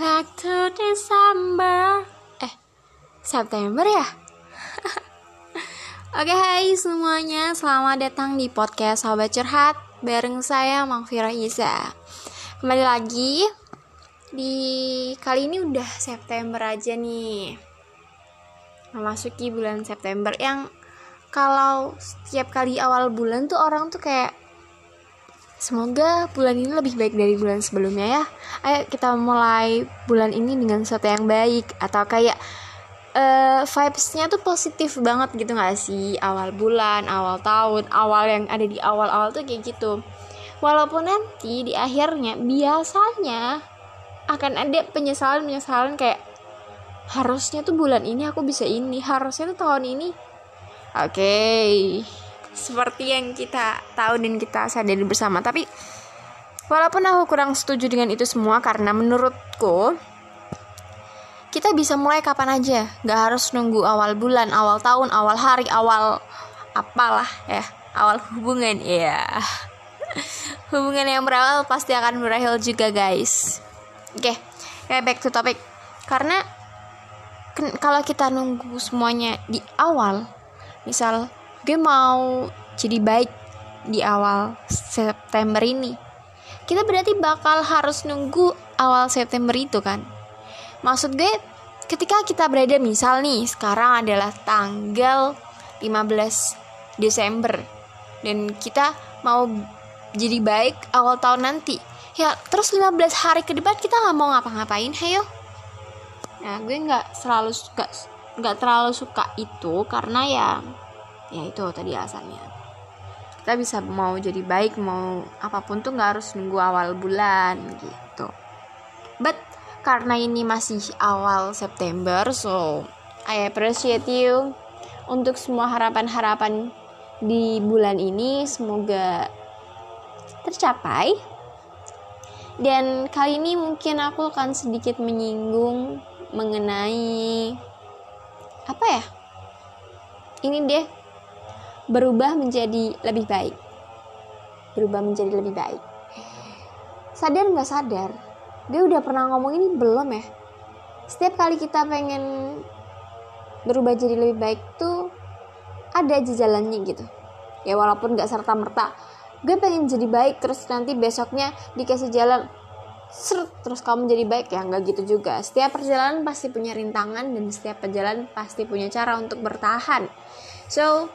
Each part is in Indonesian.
Back to December. Eh, September ya? Oke hai semuanya, selamat datang di podcast Sahabat Curhat Bareng saya Mangfira Iza. Kembali lagi Di kali ini udah September aja nih. Memasuki bulan September Yang kalau setiap kali awal bulan tuh orang tuh kayak Semoga bulan ini lebih baik dari bulan sebelumnya ya. Ayo kita mulai bulan ini dengan sesuatu yang baik atau kayak uh, vibesnya tuh positif banget gitu gak sih awal bulan, awal tahun, awal yang ada di awal-awal tuh kayak gitu. Walaupun nanti di akhirnya biasanya akan ada penyesalan-penyesalan kayak harusnya tuh bulan ini aku bisa ini, harusnya tuh tahun ini. Oke. Okay seperti yang kita tahu dan kita sadari bersama. Tapi walaupun aku kurang setuju dengan itu semua karena menurutku kita bisa mulai kapan aja. Gak harus nunggu awal bulan awal tahun awal hari awal apalah ya. Awal hubungan ya. Yeah. hubungan yang berawal pasti akan berakhir juga guys. Oke okay, okay, back to topic. Karena kalau kita nunggu semuanya di awal misal gue mau jadi baik di awal September ini. Kita berarti bakal harus nunggu awal September itu kan? Maksud gue ketika kita berada misal nih sekarang adalah tanggal 15 Desember. Dan kita mau jadi baik awal tahun nanti. Ya terus 15 hari ke depan kita nggak mau ngapa-ngapain heyo. Nah gue nggak selalu suka nggak terlalu suka itu karena ya ya itu tadi alasannya. Kita bisa mau jadi baik mau apa pun tuh nggak harus nunggu awal bulan gitu. But karena ini masih awal September so I appreciate you untuk semua harapan-harapan di bulan ini. Semoga tercapai. Dan kali ini mungkin aku akan sedikit menyinggung mengenai apa ya? Ini deh berubah menjadi lebih baik. Berubah menjadi lebih baik. Sadar nggak sadar dia udah pernah ngomong ini belum ya? Setiap kali kita pengen berubah jadi lebih baik tuh ada aja jalannya gitu. Ya walaupun nggak serta merta gue pengen jadi baik terus nanti besoknya dikasih jalan. Seret terus kamu jadi baik? Ya nggak gitu juga. Setiap perjalanan pasti punya rintangan dan setiap perjalanan pasti punya cara untuk bertahan. So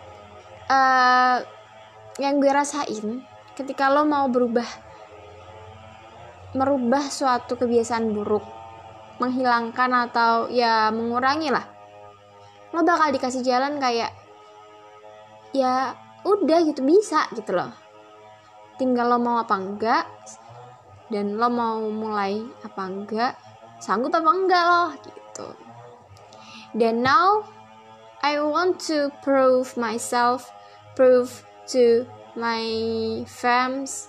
uh, yang gue rasain ketika lo mau berubah merubah suatu kebiasaan buruk menghilangkan atau ya mengurangi lah lo bakal dikasih jalan kayak ya udah gitu bisa gitu loh. Tinggal lo mau apa enggak dan lo mau mulai apa enggak sanggup apa enggak loh gitu. Dan now I want to prove myself prove to my fans,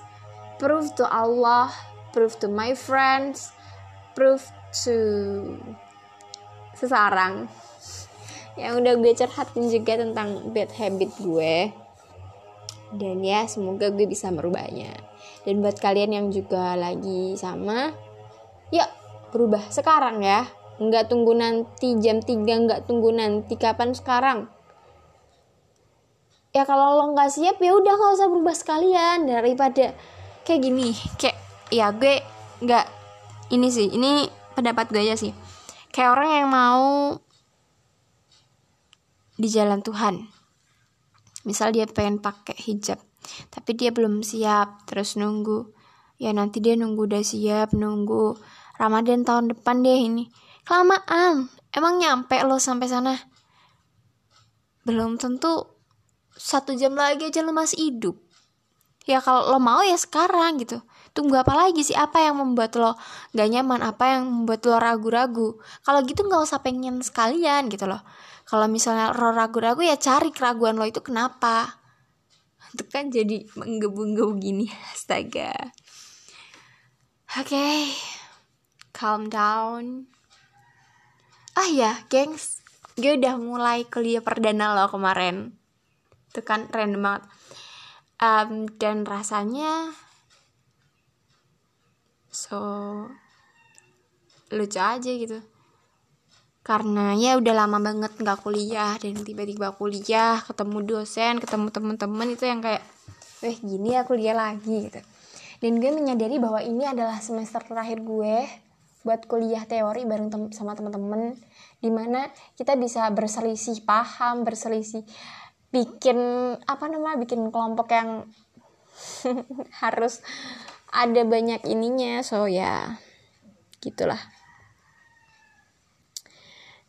prove to Allah, prove to my friends, prove to seseorang. Yang udah gue curhatin juga tentang bad habit gue. Dan ya semoga gue bisa merubahnya. Dan buat kalian yang juga lagi sama yuk berubah sekarang ya. Nggak tunggu nanti jam 3 nggak tunggu nanti kapan sekarang ya kalau lo nggak siap ya udah nggak usah berubah sekalian. Daripada kayak gini kayak ya gue nggak ini sih ini pendapat gue aja sih. Kayak orang yang mau di jalan Tuhan. Misal dia pengen pakai hijab tapi dia belum siap terus nunggu ya nanti dia nunggu udah siap nunggu Ramadan tahun depan deh ini. Kelamaan emang nyampe lo sampai sana? Belum tentu satu jam lagi aja lo masih hidup. Ya kalau lo mau ya sekarang gitu. Tunggu apa lagi sih? Apa yang membuat lo gak nyaman? Apa yang membuat lo ragu-ragu? Kalau gitu nggak usah pengen sekalian gitu loh. Kalau misalnya lo ragu-ragu ya cari keraguan lo itu kenapa? Itu kan jadi menggebu-gebu gini. Astaga. Oke. Okay. calm down. Ah ya gengs. Gue udah mulai kuliah perdana lo kemarin itu kan random banget. Um, dan rasanya so lucu aja gitu. Karena ya udah lama banget nggak kuliah dan tiba-tiba kuliah ketemu dosen ketemu temen-temen itu yang kayak weh gini ya kuliah lagi gitu. Dan gue menyadari bahwa ini adalah semester terakhir gue buat kuliah teori bareng tem sama temen-temen di mana kita bisa berselisih paham berselisih bikin apa namanya bikin kelompok yang harus ada banyak ininya so ya gitulah.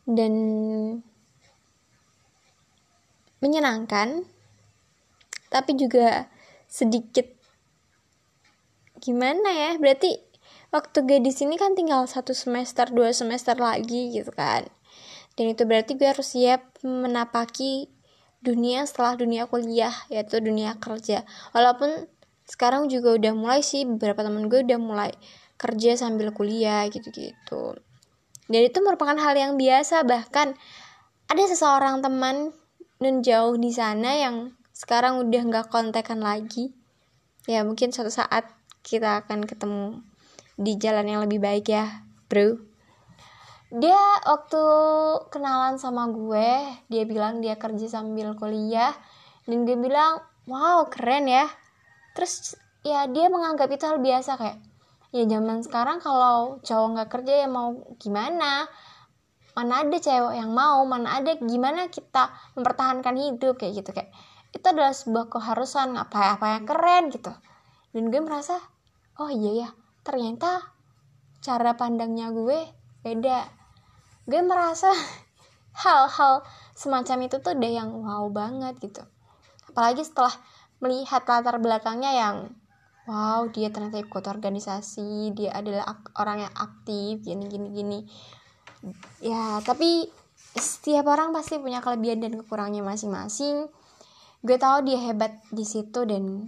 Dan menyenangkan tapi juga sedikit gimana ya berarti waktu gue di sini kan tinggal satu semester dua semester lagi gitu kan. Dan itu berarti gue harus siap menapaki dunia setelah dunia kuliah yaitu dunia kerja. Walaupun sekarang juga udah mulai sih beberapa temen gue udah mulai kerja sambil kuliah gitu-gitu. Dan itu merupakan hal yang biasa bahkan ada seseorang teman nun jauh di sana yang sekarang udah nggak kontekan lagi. Ya mungkin suatu saat kita akan ketemu di jalan yang lebih baik ya bro dia waktu kenalan sama gue dia bilang dia kerja sambil kuliah dan dia bilang wow keren ya. Terus ya dia menganggap itu hal biasa kayak ya zaman sekarang kalau cowok nggak kerja ya mau gimana? Mana ada cewek yang mau mana ada gimana kita mempertahankan hidup? Kayak gitu kayak itu adalah sebuah keharusan apa apa yang keren gitu. Dan gue merasa oh iya ya ternyata cara pandangnya gue beda gue merasa hal-hal semacam itu tuh udah yang wow banget gitu. Apalagi setelah melihat latar belakangnya yang wow dia ternyata ikut organisasi dia adalah orang yang aktif gini gini gini. Ya tapi setiap orang pasti punya kelebihan dan kekurangannya masing-masing. Gue tahu dia hebat di situ dan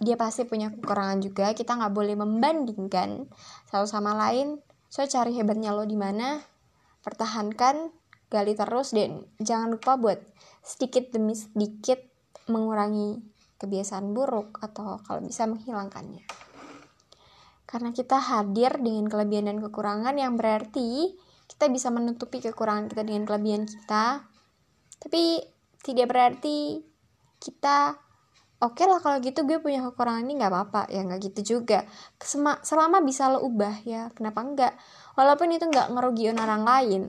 dia pasti punya kekurangan juga. Kita nggak boleh membandingkan satu sama lain. So cari hebatnya lo di mana pertahankan gali terus dan jangan lupa buat sedikit demi sedikit mengurangi kebiasaan buruk atau kalau bisa menghilangkannya. Karena kita hadir dengan kelebihan dan kekurangan yang berarti kita bisa menutupi kekurangan kita dengan kelebihan kita. Tapi tidak berarti kita oke okay lah kalau gitu gue punya kekurangan ini nggak apa-apa. Ya nggak gitu juga. Kesema, selama bisa lo ubah ya kenapa enggak walaupun itu nggak ngerugiin orang lain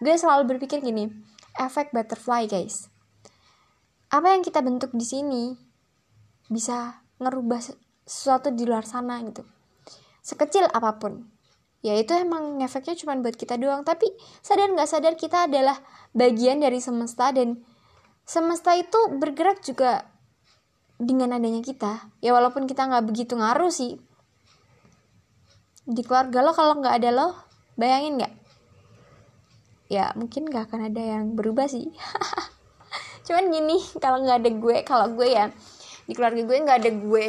gue selalu berpikir gini efek butterfly guys. Apa yang kita bentuk di sini bisa ngerubah sesuatu di luar sana gitu. Sekecil apa pun. Ya itu emang efeknya cuma buat kita doang. Tapi sadar nggak sadar kita adalah bagian dari semesta dan semesta itu bergerak juga dengan adanya kita. Ya walaupun kita nggak begitu ngaruh sih. Di keluarga lo kalau nggak ada lo bayangin nggak? Ya mungkin nggak akan ada yang berubah sih. Cuman gini kalau nggak ada gue kalau gue ya di keluarga gue nggak ada gue.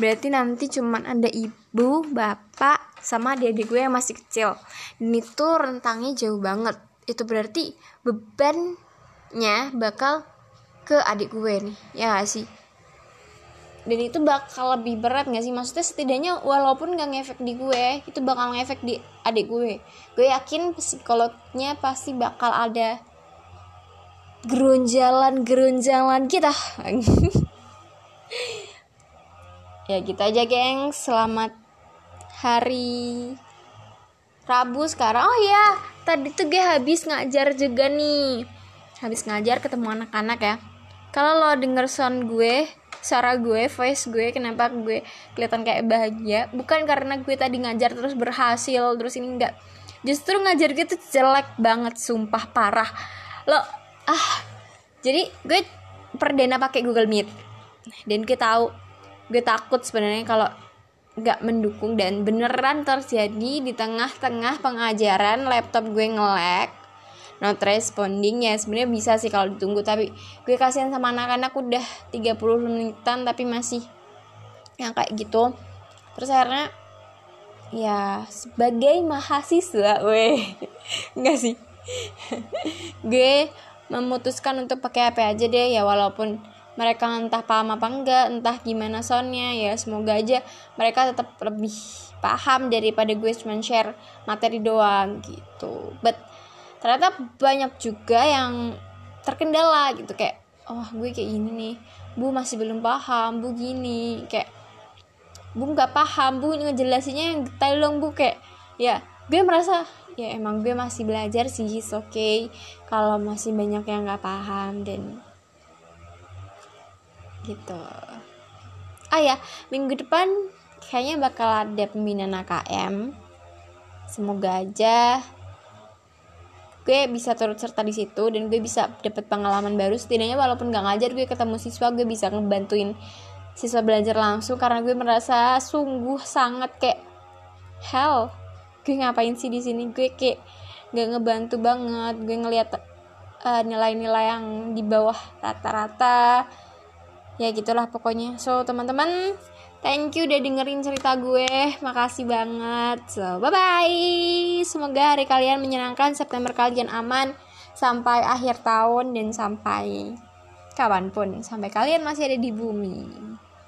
Berarti nanti cuman ada ibu bapak sama adik-adik gue yang masih kecil. Dan itu rentangnya jauh banget. Itu berarti bebannya bakal ke adik gue nih. Ya gak sih dan itu bakal lebih berat gak sih? Maksudnya setidaknya walaupun gak ngefek di gue itu bakal ngefek di adik gue. Gue yakin psikolognya pasti bakal ada gerunjalan-gerunjalan kita. Ya gitu aja geng. Selamat hari Rabu sekarang. Oh ya tadi tuh gue habis ngajar juga nih. Habis ngajar ketemu anak-anak ya. Kalau lo denger sound gue suara gue voice gue kenapa gue kelihatan kayak bahagia. Bukan karena gue tadi ngajar terus berhasil terus ini enggak. Justru ngajar gue jelek banget sumpah parah. Lo ah. Jadi gue perdana pakai Google Meet. Dan gue tahu gue takut sebenarnya kalau nggak mendukung dan beneran terjadi di tengah-tengah pengajaran laptop gue ngelek not responding ya. Sebenarnya bisa sih kalau ditunggu tapi gue kasihan sama anak-anak udah 30 menitan tapi masih yang kayak gitu. Terus akhirnya ya sebagai mahasiswa weh enggak sih. Gue memutuskan untuk pakai HP aja deh ya walaupun mereka entah paham apa enggak entah gimana soundnya ya semoga aja mereka tetap lebih paham daripada gue cuma share materi doang gitu. But ternyata banyak juga yang terkendala gitu kayak oh gue kayak gini nih. Bu masih belum paham. Bu gini. Kayak bu nggak paham. Bu ngejelasinnya yang detail dong bu. Kayak ya gue merasa ya emang gue masih belajar sih oke okay. Kalau masih banyak yang nggak paham dan gitu. Ah ya minggu depan kayaknya bakal ada pembinaan AKM semoga aja gue bisa turut serta di situ dan gue bisa dapat pengalaman baru. Setidaknya walaupun gak ngajar gue ketemu siswa gue bisa ngebantuin siswa belajar langsung karena gue merasa sungguh sangat kayak hell gue ngapain sih di sini? Gue kayak gak ngebantu banget. Gue ngeliat uh, nilai-nilai yang di bawah rata-rata. Ya gitulah pokoknya. So teman-teman Thank you udah dengerin cerita gue. Makasih banget. So, bye-bye. Semoga hari kalian menyenangkan, September kalian aman sampai akhir tahun dan sampai kapan pun. Sampai kalian masih ada di bumi.